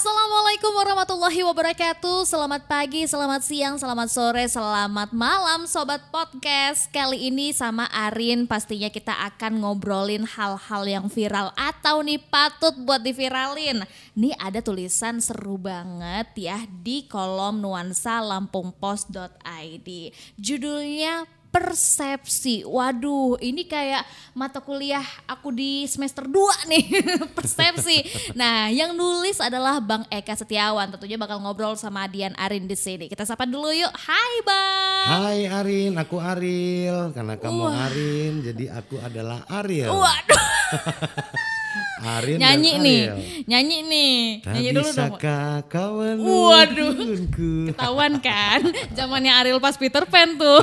Assalamualaikum warahmatullahi wabarakatuh. Selamat pagi, selamat siang, selamat sore, selamat malam Sobat Podcast. Kali ini sama Arin pastinya kita akan ngobrolin hal-hal yang viral Atau nih patut buat diviralin. Nih ada tulisan seru banget ya di kolom nuansa lampungpost.id Judulnya persepsi. Waduh, ini kayak mata kuliah aku di semester 2 nih, persepsi. Nah, yang nulis adalah Bang Eka Setiawan. Tentunya bakal ngobrol sama Dian Arin di sini. Kita sapa dulu yuk. Hai, Bang. Hai Arin, aku Ariel. Karena kamu Wah. Arin, jadi aku adalah Ariel. Waduh, Arin nyanyi nih. Nyanyi nih. Tak Nyanyi dulu dong. kau Waduh. Ketahuan kan, zamannya Ariel pas Peter Pan tuh.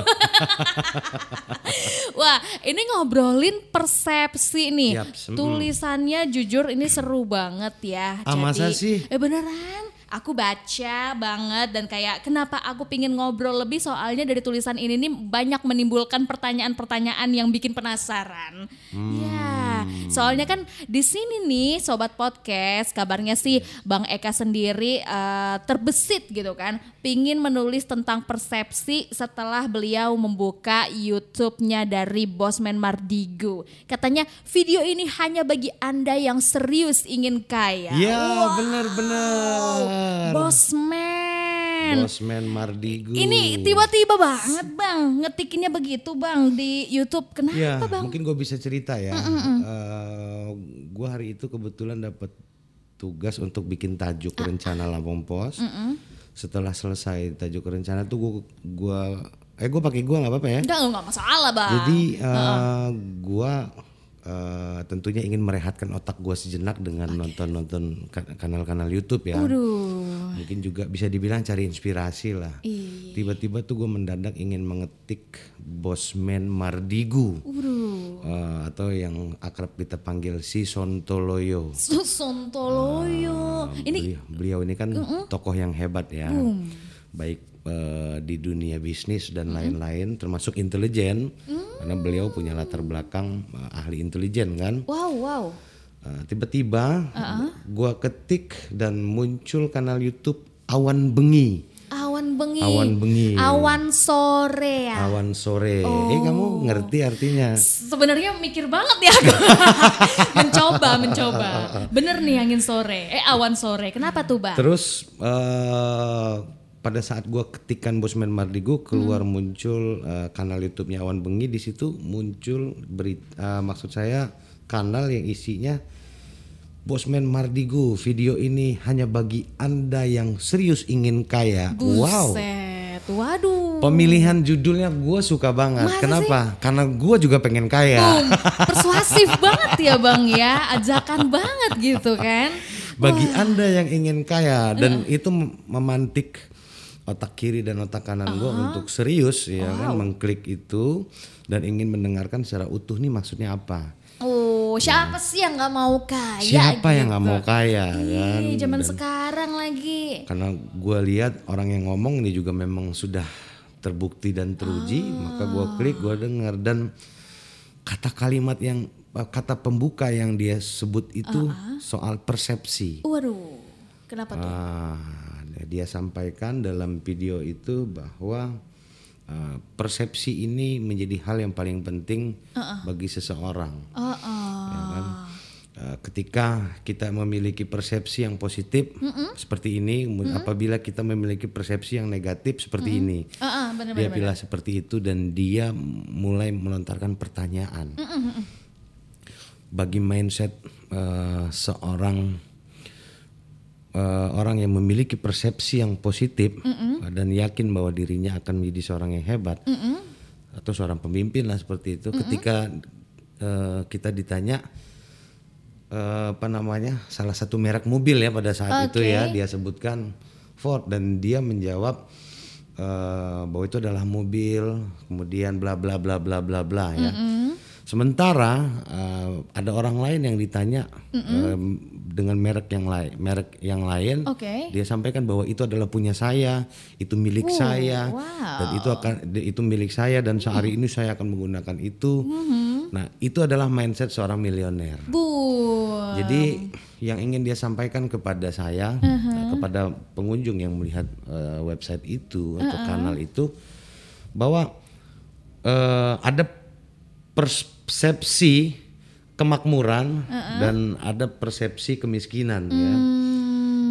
Wah, ini ngobrolin persepsi nih. Mm. Tulisannya jujur ini seru banget ya. Ah, masa sih? Eh beneran? Aku baca banget dan kayak kenapa aku pingin ngobrol lebih soalnya dari tulisan ini nih banyak menimbulkan pertanyaan-pertanyaan yang bikin penasaran. Ya, soalnya kan di sini nih sobat podcast kabarnya sih Bang Eka sendiri eh, terbesit gitu kan, pingin menulis tentang persepsi setelah beliau membuka YouTube-nya dari Bosman Mardigo. Katanya video ini hanya bagi anda yang serius ingin kaya. Ya, benar-benar. Bosman. Bosman Mardigu. Ini tiba-tiba banget bang, ngetikinnya begitu bang di YouTube. Kenapa Ya, bang? mungkin gue bisa cerita ya. gue hari itu kebetulan dapat tugas untuk bikin tajuk rencana Lampung Pos. Setelah selesai tajuk rencana tuh gue gua eh gue pakai gue nggak apa-apa ya. Enggak, enggak masalah bang. Jadi eh, gua eh, tentunya ingin merehatkan otak gua sejenak dengan nonton-nonton ka- kanal-kanal YouTube ya. Aduh. Mungkin juga bisa dibilang cari inspirasi lah. Tiba-tiba tuh gue mendadak ingin mengetik Bosman Mardigu. Eh, atau yang akrab kita panggil si Sontoloyo. Sontoloyo. ini Beliau, beliau ini kan tokoh yang hebat ya. Baik eh, di dunia bisnis dan lain-lain termasuk intelijen. Karena beliau punya latar belakang eh, ahli intelijen kan. wow wow. Eh, tiba-tiba gua ketik dan muncul kanal YouTube Awan Bengi. Awan bengi. Awan bengi. Awan sore ya. Awan sore. Eh kamu ngerti artinya? Sebenarnya mikir banget ya aku. mencoba, mencoba. Bener nih angin sore. Eh awan sore. Kenapa tuh bang? Terus eh, pada saat gua ketikan Bosman Mardigo keluar muncul eh, kanal YouTube-nya Awan Bengi di situ muncul berita maksud saya kanal yang isinya Bosman Mardigo video ini hanya bagi Anda yang serius ingin kaya. Wow. Buset. Waduh. Pemilihan judulnya gue suka banget. Masa Kenapa? Karena gue juga pengen kaya. Boom. Persuasif banget ya bang ya. Ajakan banget gitu kan. Bagi anda yang ingin kaya dan itu mem- memantik otak kiri dan otak kanan gue untuk serius ya kan mengklik itu dan ingin mendengarkan secara utuh nih maksudnya apa. Oh, siapa sih yang nggak mau kaya? Siapa yang gitu? nggak mau kaya kan? Ih, zaman sekarang lagi. Karena gue lihat orang yang ngomong ini juga memang sudah terbukti dan teruji, maka gue klik, gue dengar dan kata kalimat yang kata pembuka yang dia sebut itu soal persepsi. Waduh, kenapa tuh? Ah, dia sampaikan dalam video itu bahwa ah, persepsi ini menjadi hal yang paling penting bagi seseorang. Oh, oh. Ya kan? Ah, ketika kita memiliki persepsi yang positif seperti ini, kemudian apabila kita memiliki persepsi yang negatif seperti ini, Ah, ah, bener dia pilih seperti itu dan dia mulai melontarkan pertanyaan. Bagi mindset eh, seorang eh, orang yang memiliki persepsi yang positif eh, dan yakin bahwa dirinya akan menjadi seorang yang hebat atau seorang pemimpin lah seperti itu. Ketika eh, kita ditanya eh, apa namanya salah satu merek mobil ya pada saat itu ya dia sebutkan Ford dan dia menjawab eh, bahwa itu adalah mobil kemudian bla bla bla bla bla bla ya. Sementara eh, ada orang lain yang ditanya eh, dengan merek yang lain, merek yang lain, Oke. dia sampaikan bahwa itu adalah punya saya, itu milik saya, wow. dan itu akan itu milik saya dan sehari ini saya akan menggunakan itu. Nah itu adalah mindset seorang milioner. Bu. Jadi yang ingin dia sampaikan kepada saya, Uh-huh. kepada pengunjung yang melihat eh, website itu atau kanal itu, bahwa eh, ada persepsi kemakmuran Uh-uh. dan ada persepsi kemiskinan ya. Hmm.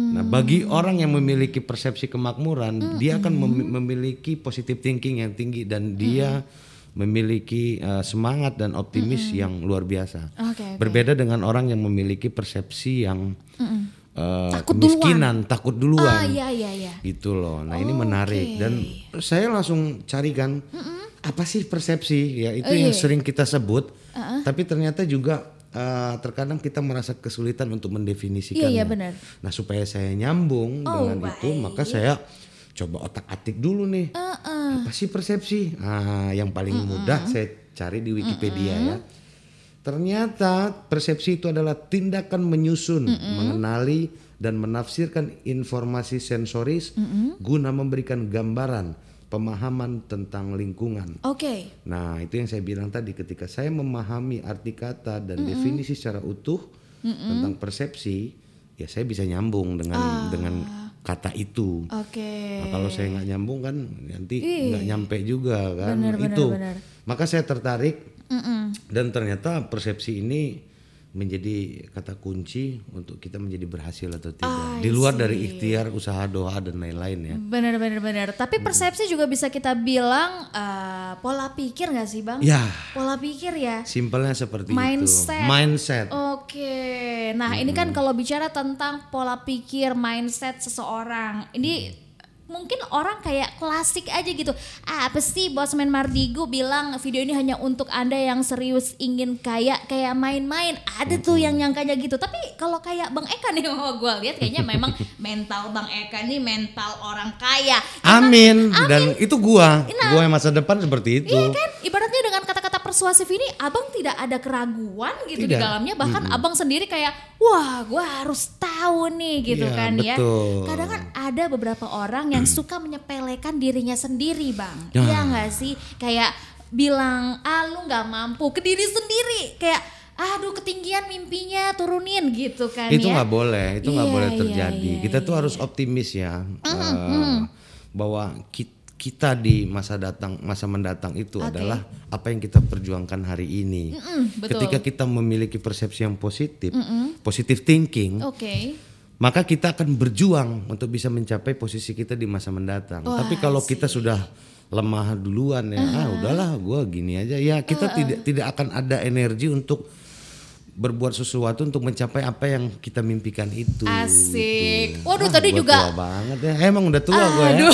Nah, bagi orang yang memiliki persepsi kemakmuran, dia akan mem- memiliki positive thinking yang tinggi dan dia memiliki eh, semangat dan optimis yang luar biasa. Oke, oke. Berbeda dengan orang yang memiliki persepsi yang eh, Takut kemiskinan, takut duluan. Ah iya iya iya. Gitu loh. Nah, ini menarik dan saya langsung carikan apa sih persepsi ya itu Oh, yang iya. sering kita sebut. Tapi ternyata juga eh, terkadang kita merasa kesulitan untuk mendefinisikannya. Iya, iya, benar. Nah, supaya saya nyambung Oh, dengan itu, maka saya coba otak-atik dulu nih. Apa sih persepsi? Ah, yang paling mudah saya cari di Wikipedia ya. Ternyata persepsi itu adalah tindakan menyusun, mengenali dan menafsirkan informasi sensoris guna memberikan gambaran pemahaman tentang lingkungan. Oke. Nah, itu yang saya bilang tadi ketika saya memahami arti kata dan definisi secara utuh tentang persepsi, ya saya bisa nyambung dengan dengan kata itu. Oke. Nah, kalau saya nggak nyambung kan nanti nggak nyampe juga kan benar, itu. benar. Maka saya tertarik dan ternyata persepsi ini menjadi kata kunci untuk kita menjadi berhasil atau tidak. Di luar dari ikhtiar, usaha, doa dan lain-lain ya. Benar benar benar. Tapi persepsi juga bisa kita bilang eh, pola pikir nggak sih bang? Ya, Pola pikir ya. simpelnya seperti Mindset. itu. Mindset. Oke, nah ini kan kalau bicara tentang pola pikir, mindset seseorang, ini mungkin orang kayak klasik aja gitu. Ah, apa sih Bosman Mardigu bilang video ini hanya untuk anda yang serius ingin kaya kayak main-main. Ada tuh yang nyangkanya gitu. Tapi kalau kayak Bang Eka nih, oh, gue lihat kayaknya memang mental Bang Eka nih mental orang kaya. Amin. Dan itu gua, gua yang masa depan seperti itu. Iya kan, ibaratnya dengan kata-kata persuasif ini, abang tidak ada keraguan gitu di Tidak. dalamnya. Bahkan abang sendiri kayak, wah, gue harus tahu nih gitu Iya, kan ya. betul. Kadang kan ada beberapa orang yang suka menyepelekan dirinya sendiri, bang. Ya. Iya nggak sih? Kayak bilang, ah lu nggak mampu ke diri sendiri, kayak aduh ketinggian mimpinya turunin gitu kan itu ya. nggak boleh itu nggak Iya, boleh iya, terjadi iya, kita tuh harus optimis ya eh, bahwa ki- kita di masa datang masa mendatang itu adalah apa yang kita perjuangkan hari ini betul. ketika kita memiliki persepsi yang positif positive thinking Oke. maka kita akan berjuang untuk bisa mencapai posisi kita di masa mendatang tapi kalau kita sudah lemah duluan ya ah udahlah gua gini aja ya kita tidak tidak akan ada energi untuk berbuat sesuatu untuk mencapai apa yang kita mimpikan itu. Asik. gitu. Waduh, Ah, tadi juga- tua banget ya. Emang udah tua gue ya.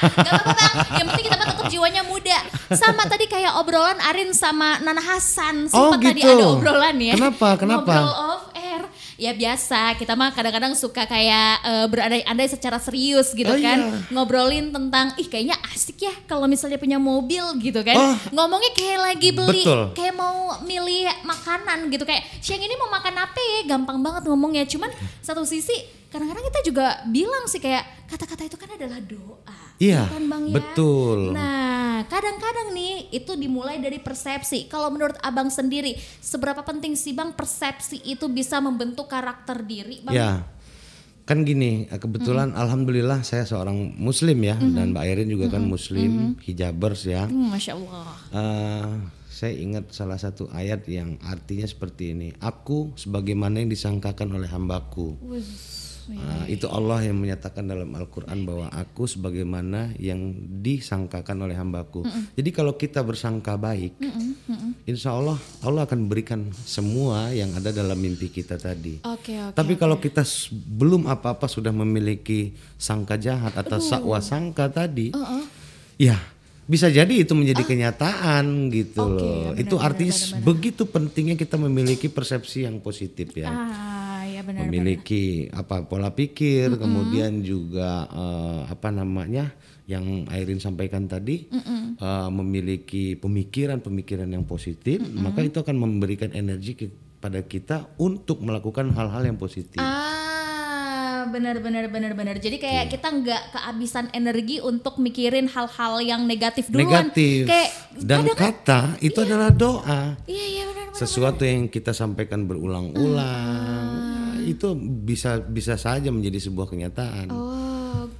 Gak apa-apa bang. Yang penting kita mah tetap jiwanya muda. Sama tadi kayak obrolan Arin sama Nana Hasan. Oh, Sempat tadi gitu. ada obrolan ya. Kenapa? Kenapa? Ngobrol off air. Ya biasa, kita mah kadang-kadang suka kayak eh, berandai-andai secara serius gitu Oh, kan. iya. Ngobrolin tentang, ih kayaknya asik ya kalau misalnya punya mobil gitu kan. Oh. Ngomongnya kayak lagi beli, Betul. kayak mau milih makanan gitu. Kayak siang ini mau makan apa ya, gampang banget ngomongnya. Cuman satu sisi kadang-kadang kita juga bilang sih kayak kata-kata itu kan adalah doa. Iya, kan Bang ya? betul. Nah, kadang-kadang nih itu dimulai dari persepsi. Kalau menurut Abang sendiri, seberapa penting sih Bang persepsi itu bisa membentuk karakter diri, Bang? Ya, kan gini, kebetulan alhamdulillah saya seorang muslim ya dan Mbak Erin juga kan muslim, hijabers ya. Hmm, Masya Allah. Eh, saya ingat salah satu ayat yang artinya seperti ini. Aku sebagaimana yang disangkakan oleh hambaku. Nah, itu Allah yang menyatakan dalam Al-Quran bahwa aku sebagaimana yang disangkakan oleh hambaku. Jadi kalau kita bersangka baik, insya Allah Allah akan berikan semua yang ada dalam mimpi kita tadi. Oke, oke. Tapi kalau kita belum apa-apa sudah memiliki sangka jahat atau sakwa sangka tadi, ya bisa jadi itu menjadi kenyataan gitu Oke, loh. benar, itu benar, artinya begitu pentingnya kita memiliki persepsi yang positif ya. Ah, ya benar. memiliki apa pola pikir, kemudian juga eh, apa namanya yang Airin sampaikan tadi eh, memiliki pemikiran-pemikiran yang positif, maka itu akan memberikan energi kepada kita untuk melakukan hal-hal yang positif. Ah, benar benar benar benar. Jadi kayak kita nggak kehabisan energi untuk mikirin hal-hal yang negatif duluan. Negatif Kayak dan kadang kan- kata itu adalah doa. Iya iya benar benar. Sesuatu yang kita sampaikan berulang-ulang itu bisa bisa saja menjadi sebuah kenyataan. Oh,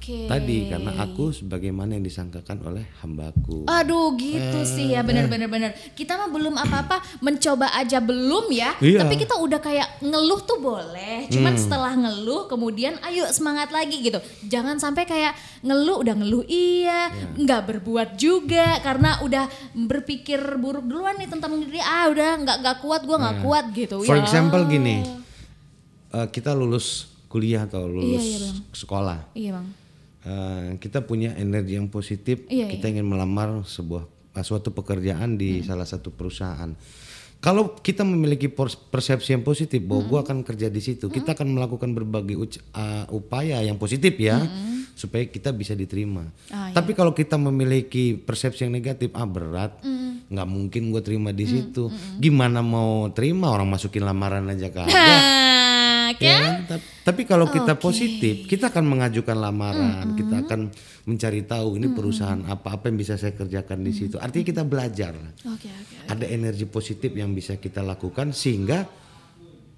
Oke. Tadi karena aku sebagaimana yang disangkakan oleh hambaku. Aduh gitu sih ya bener-bener bener. Kita mah belum apa-apa mencoba aja belum ya. Iya. Tapi kita udah kayak ngeluh tuh boleh. Cuman setelah ngeluh kemudian ayo semangat lagi gitu. Jangan sampai kayak ngeluh udah ngeluh iya, nggak berbuat juga karena udah berpikir buruk duluan nih tentang diri. Ah udah nggak nggak kuat gua nggak kuat gitu. For Ya. example gini, eh, kita lulus kuliah atau lulus Iya, iya, Bang. sekolah. Iya bang. Eh, kita punya energi yang positif, Iya, kita ingin melamar sebuah eh, suatu pekerjaan di salah satu perusahaan. Kalau kita memiliki pers- persepsi yang positif bahwa gua akan kerja di situ, kita akan melakukan berbagai eh, upaya yang positif ya, supaya kita bisa diterima. Ah, iya. Tapi kalau kita memiliki persepsi yang negatif, ah berat, nggak mungkin gue terima di situ. Gimana mau terima orang masukin lamaran aja kagak. Ya? Tap- Tapi kalau kita positif, kita akan mengajukan lamaran, kita akan mencari tahu ini perusahaan apa apa yang bisa saya kerjakan di situ. Artinya kita belajar. Oke oke. Ada energi positif yang bisa kita lakukan sehingga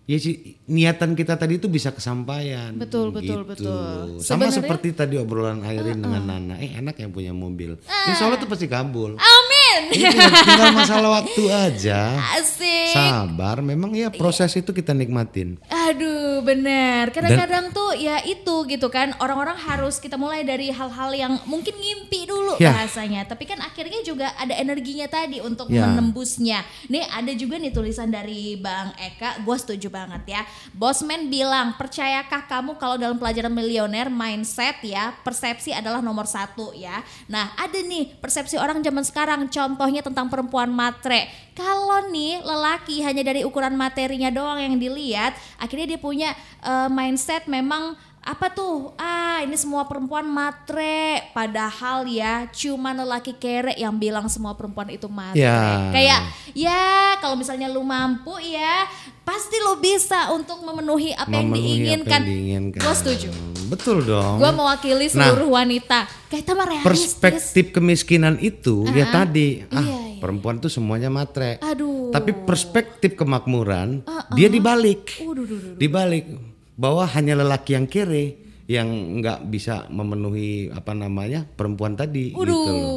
ya niatan kita tadi itu bisa kesampaian. Betul, betul, gitu. betul. Sama Sebenarnya- seperti tadi obrolan Airin dengan Nana. Eh enak yang punya mobil. Insya Allah tuh pasti kabul. Amin. Ini tinggal, tinggal masalah waktu aja. Asik. Sabar, memang ya proses itu kita nikmatin. Aduh bener. Kadang-kadang tuh ya itu gitu kan. Orang-orang harus kita mulai dari hal-hal yang mungkin ngimpi dulu Ya. bahasanya Tapi kan akhirnya juga ada energinya tadi untuk Ya. menembusnya. Nih ada juga nih tulisan dari Bang Eka. Gue setuju banget ya. Bosman bilang Percayakah kamu kalau dalam pelajaran milioner Mindset ya Persepsi adalah nomor satu ya? Nah ada nih persepsi orang zaman sekarang Contohnya tentang perempuan matre. Kalau nih lelaki hanya dari ukuran materinya doang yang dilihat Akhirnya dia punya eh, mindset memang apa tuh ah ini semua perempuan matre padahal ya cuma lelaki kere yang bilang semua perempuan itu matre Ya. kayak ya kalau misalnya lu mampu ya pasti lu bisa untuk memenuhi apa yang Memenuhi apa diinginkan yang diinginkan. gue setuju Betul dong. gue mewakili seluruh wanita kayak mah realistis Perspektif kemiskinan itu ya tadi ah Iya, iya. perempuan tuh semuanya matre. aduh Tapi perspektif kemakmuran dia dibalik. Duh, duh. Dibalik bahwa hanya lelaki yang kere yang nggak bisa memenuhi apa namanya perempuan tadi gitu loh.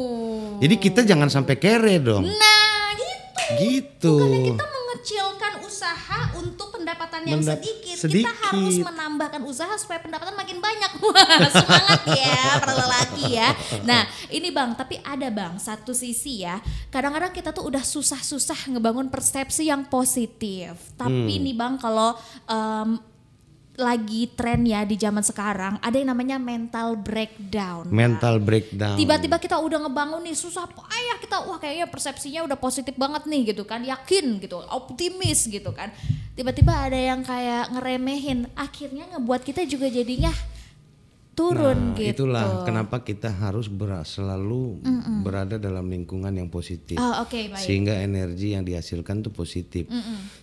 Jadi kita jangan sampai kere dong. nah gitu Gitu. Bukannya kita mengecilkan usaha untuk pendapatan yang Mendap- sedikit. sedikit. Kita harus menambahkan usaha supaya pendapatan makin banyak. Wah, semangat ya para lelaki ya. Nah, ini Bang, tapi ada Bang, satu sisi ya. Kadang-kadang kita tuh udah susah-susah ngebangun persepsi yang positif. Tapi Hmm. nih Bang, kalau em, lagi tren ya di zaman sekarang, ada yang namanya mental breakdown. Mental breakdown. Tiba-tiba kita udah ngebangun nih susah payah kita wah kayaknya persepsinya udah positif banget nih gitu kan yakin gitu optimis gitu kan tiba-tiba ada yang kayak ngeremehin akhirnya ngebuat kita juga jadinya turun Nah, gitu. itulah kenapa kita harus ber- selalu berada dalam lingkungan yang positif. Oh, oke baik. Sehingga energi yang dihasilkan tuh positif.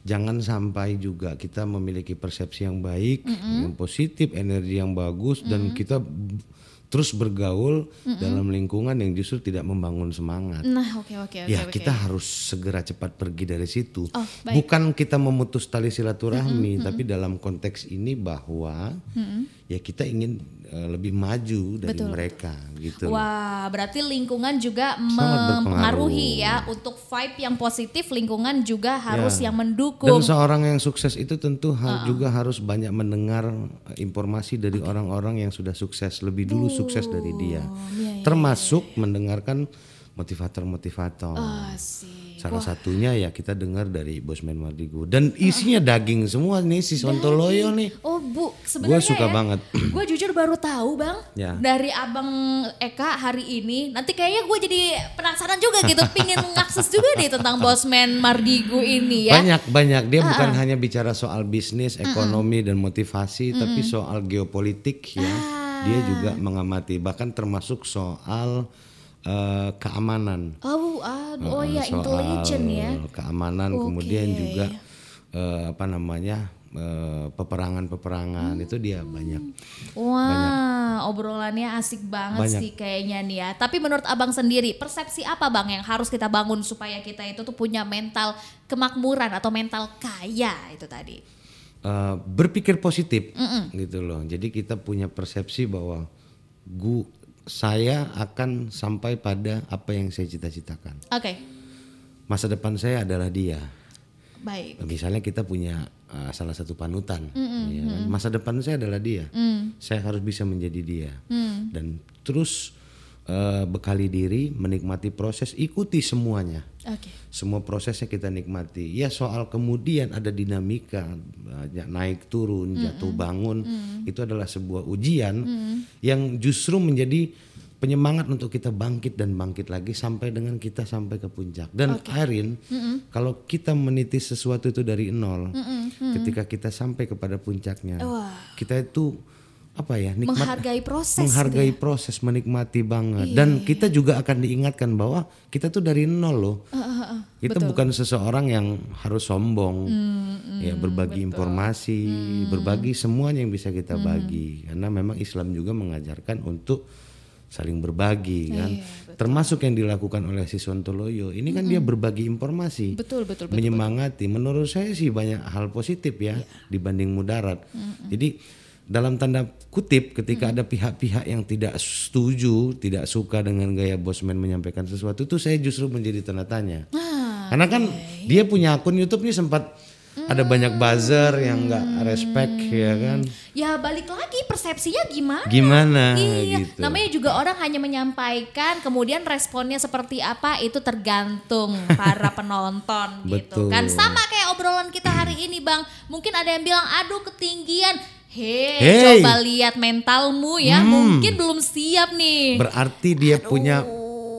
Jangan sampai juga kita memiliki persepsi yang baik, yang positif, energi yang bagus dan kita terus bergaul dalam lingkungan yang justru tidak membangun semangat. Nah oke oke oke. Ya oke. kita harus segera cepat pergi dari situ. Oh, baik. Bukan kita memutus tali silaturahmi, tapi dalam konteks ini bahwa ya kita ingin eh, lebih maju dari mereka gitu. loh. Wah, berarti lingkungan juga Sangat mempengaruhi ya untuk vibe yang positif lingkungan juga harus Ya. yang Dan mendukung. seorang yang sukses itu tentu ha- juga harus banyak mendengar eh, informasi dari orang-orang yang sudah sukses lebih dulu sukses dari dia. iya, Termasuk mendengarkan motivator-motivator. Asik. Salah satunya ya kita dengar dari Bosman Mardigu dan isinya daging semua nih si Sontoloyo nih. Oh bu, sebenarnya suka ya, banget. Gue jujur baru tahu bang Ya. dari abang Eka hari ini. Nanti kayaknya gue jadi penasaran juga gitu, pingin mengakses juga nih tentang Bosman Mardigu ini ya. Banyak banyak dia bukan hanya bicara soal bisnis, ekonomi dan motivasi tapi soal geopolitik ya. Dia juga mengamati bahkan termasuk soal eh, keamanan. Oh, ah, oh Eh, ya soal intelligent ya. keamanan kemudian juga eh, apa namanya eh, peperangan-peperangan itu dia banyak. Wah, obrolannya asik banget Banyak. sih kayaknya nih ya. Tapi menurut abang sendiri, persepsi apa bang yang harus kita bangun supaya kita itu tuh punya mental kemakmuran atau mental kaya itu tadi? Uh, berpikir positif gitu loh. Jadi kita punya persepsi bahwa gu saya akan sampai pada apa yang saya cita-citakan. Oke. Masa depan saya adalah dia. Baik. Misalnya kita punya uh, salah satu panutan, ya kan? masa depan saya adalah dia. Saya harus bisa menjadi dia dan terus uh, bekali diri, menikmati proses, ikuti semuanya. Oke. Semua prosesnya kita nikmati. Ya soal kemudian ada dinamika, banyak naik turun, jatuh bangun, itu adalah sebuah ujian yang justru menjadi penyemangat untuk kita bangkit dan bangkit lagi sampai dengan kita sampai ke puncak. Dan Airin, kalau kita meniti sesuatu itu dari nol, ketika kita sampai kepada puncaknya, kita itu apa ya nikmat Menghargai proses. gitu menghargai ya. proses menikmati banget. Dan kita juga akan diingatkan bahwa kita tuh dari nol loh. Kita bukan seseorang yang harus sombong. Hmm, ya berbagi informasi berbagi semuanya yang bisa kita Hmm. bagi. Karena memang Islam juga mengajarkan untuk saling berbagi kan? Iya, termasuk yang dilakukan oleh si Sontoloyo. Ini kan dia berbagi informasi Betul, betul, betul. menyemangati. Menurut saya sih banyak hal positif ya dibanding mudarat. Jadi dalam tanda kutip ketika ada pihak-pihak yang tidak setuju, tidak suka dengan gaya Bosman menyampaikan sesuatu itu saya justru menjadi tanda tanya. Karena kan dia punya akun YouTube nih sempat ada banyak buzzer yang nggak respect ya kan. Ya balik lagi persepsinya gimana? Gimana Iya, gitu. namanya juga orang hanya menyampaikan, kemudian responnya seperti apa itu tergantung para penonton gitu Betul. kan. Sama kayak obrolan kita hari ini bang, mungkin ada yang bilang, aduh ketinggian. Hei, Hey. Hmm. coba lihat mentalmu ya, mungkin belum siap nih. Berarti dia punya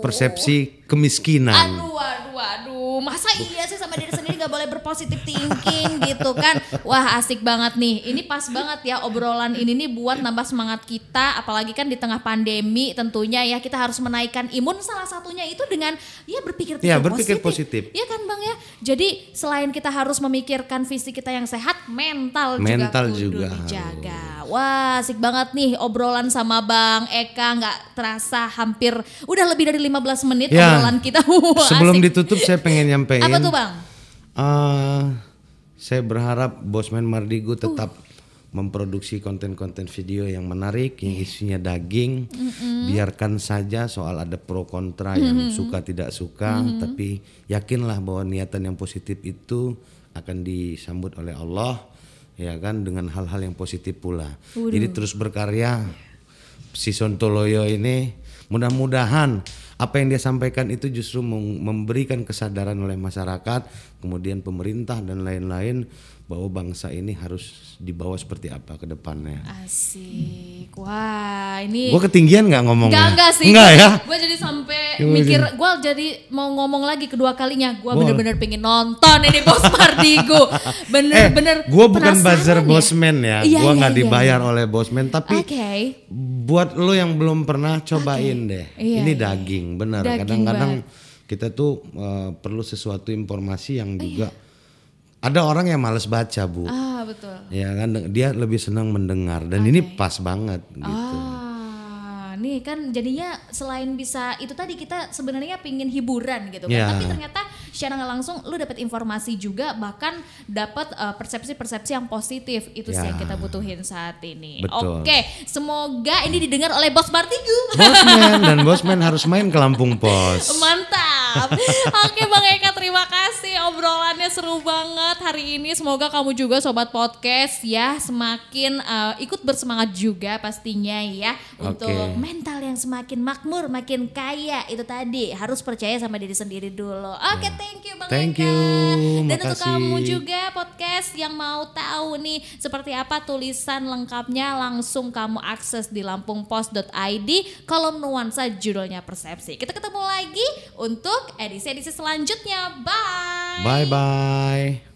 persepsi kemiskinan. Aduh, aduh, aduh. Masa iya sih sama diri sendiri gak boleh berpositif thinking gitu kan. Wah asik banget nih. Ini pas banget ya obrolan ini nih buat nambah semangat kita. Apalagi kan di tengah pandemi tentunya ya kita harus menaikkan imun. Salah satunya itu dengan ya berpikir Ya, berpikir positif. Iya kan bang ya. Jadi selain kita harus memikirkan fisik kita yang sehat, mental, Mental juga juga dijaga. Wah asik banget nih obrolan sama bang Eka. Nggak terasa hampir udah lebih dari 15 menit Ya, obrolan kita. Wah, Sebelum asik. ditutup saya pengen nyampein. Apa tuh bang? Eh, saya berharap Bosman Mardigu Uh. tetap memproduksi konten-konten video yang menarik, yang isinya daging. Biarkan saja soal ada pro kontra yang suka tidak suka, tapi yakinlah bahwa niatan yang positif itu akan disambut oleh Allah, ya kan dengan hal-hal yang positif pula. Jadi terus berkarya. Si Sontoloyo ini mudah-mudahan apa yang dia sampaikan itu justru mem- memberikan kesadaran oleh masyarakat, kemudian pemerintah dan lain-lain bahwa bangsa ini harus dibawa seperti apa ke depannya. Asik. Wah ini. Gue ketinggian nggak ngomongnya? Enggak enggak sih. Enggak ya? Gue jadi sampai mikir, gue jadi mau ngomong lagi kedua kalinya. Gue bener-bener pengen nonton ini Bos Mardigo. Bener-bener. Eh, gue bukan buzzer ya. bosman ya, Iya, gue iya, nggak iya, dibayar oleh bosman, tapi Oke. buat lo yang belum pernah cobain deh. Iya, ini iya. daging, benar. Daging Kadang-kadang kita tuh eh, perlu sesuatu informasi yang juga ada orang yang males baca bu. Ah betul. Ya kan dia lebih senang mendengar dan ini pas banget gitu. Ah, nih kan jadinya selain bisa itu tadi kita sebenarnya pingin hiburan gitu kan, Ya. tapi ternyata secara nggak langsung lu dapat informasi juga bahkan dapat uh, persepsi-persepsi yang positif itu sih Ya. yang kita butuhin saat ini. Betul. Oke, semoga ini didengar oleh Bos Martigu. Bosman dan Bosman harus main ke Lampung Pos. Mantap. Oke Bang Eka obrolannya seru banget hari ini. Semoga kamu juga sobat podcast ya semakin uh, ikut bersemangat juga pastinya ya untuk Oke. mental yang semakin makmur, makin kaya itu tadi harus percaya sama diri sendiri dulu. Oke, thank you Bang Thank Eka. you, Dan untuk makasih. kamu juga podcast yang mau tahu nih seperti apa tulisan lengkapnya langsung kamu akses di lampungpost.id kolom nuansa judulnya persepsi. Kita ketemu lagi untuk edisi-edisi selanjutnya. Bye. Bye bye.